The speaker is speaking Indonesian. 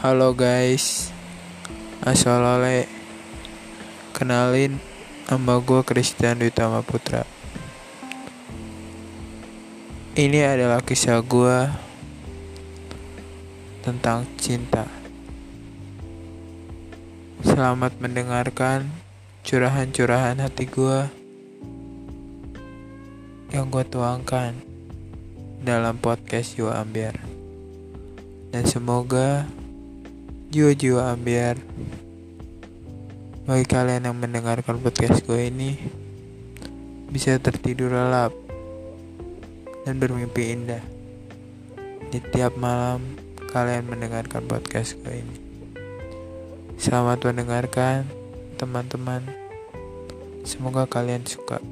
Halo guys. Assalamualaikum Kenalin Nama gue Christian Dutama Putra. Ini adalah kisah gue Tentang cinta. Selamat mendengarkan Curahan-curahan hati gue Yang gue tuangkan Dalam podcast Yu Ambiar Dan semoga jiwa-jiwa ambiar bagi kalian yang mendengarkan podcast gue ini bisa tertidur lelap dan bermimpi indah di tiap malam kalian mendengarkan podcast gue ini. Selamat mendengarkan teman-teman. Semoga kalian suka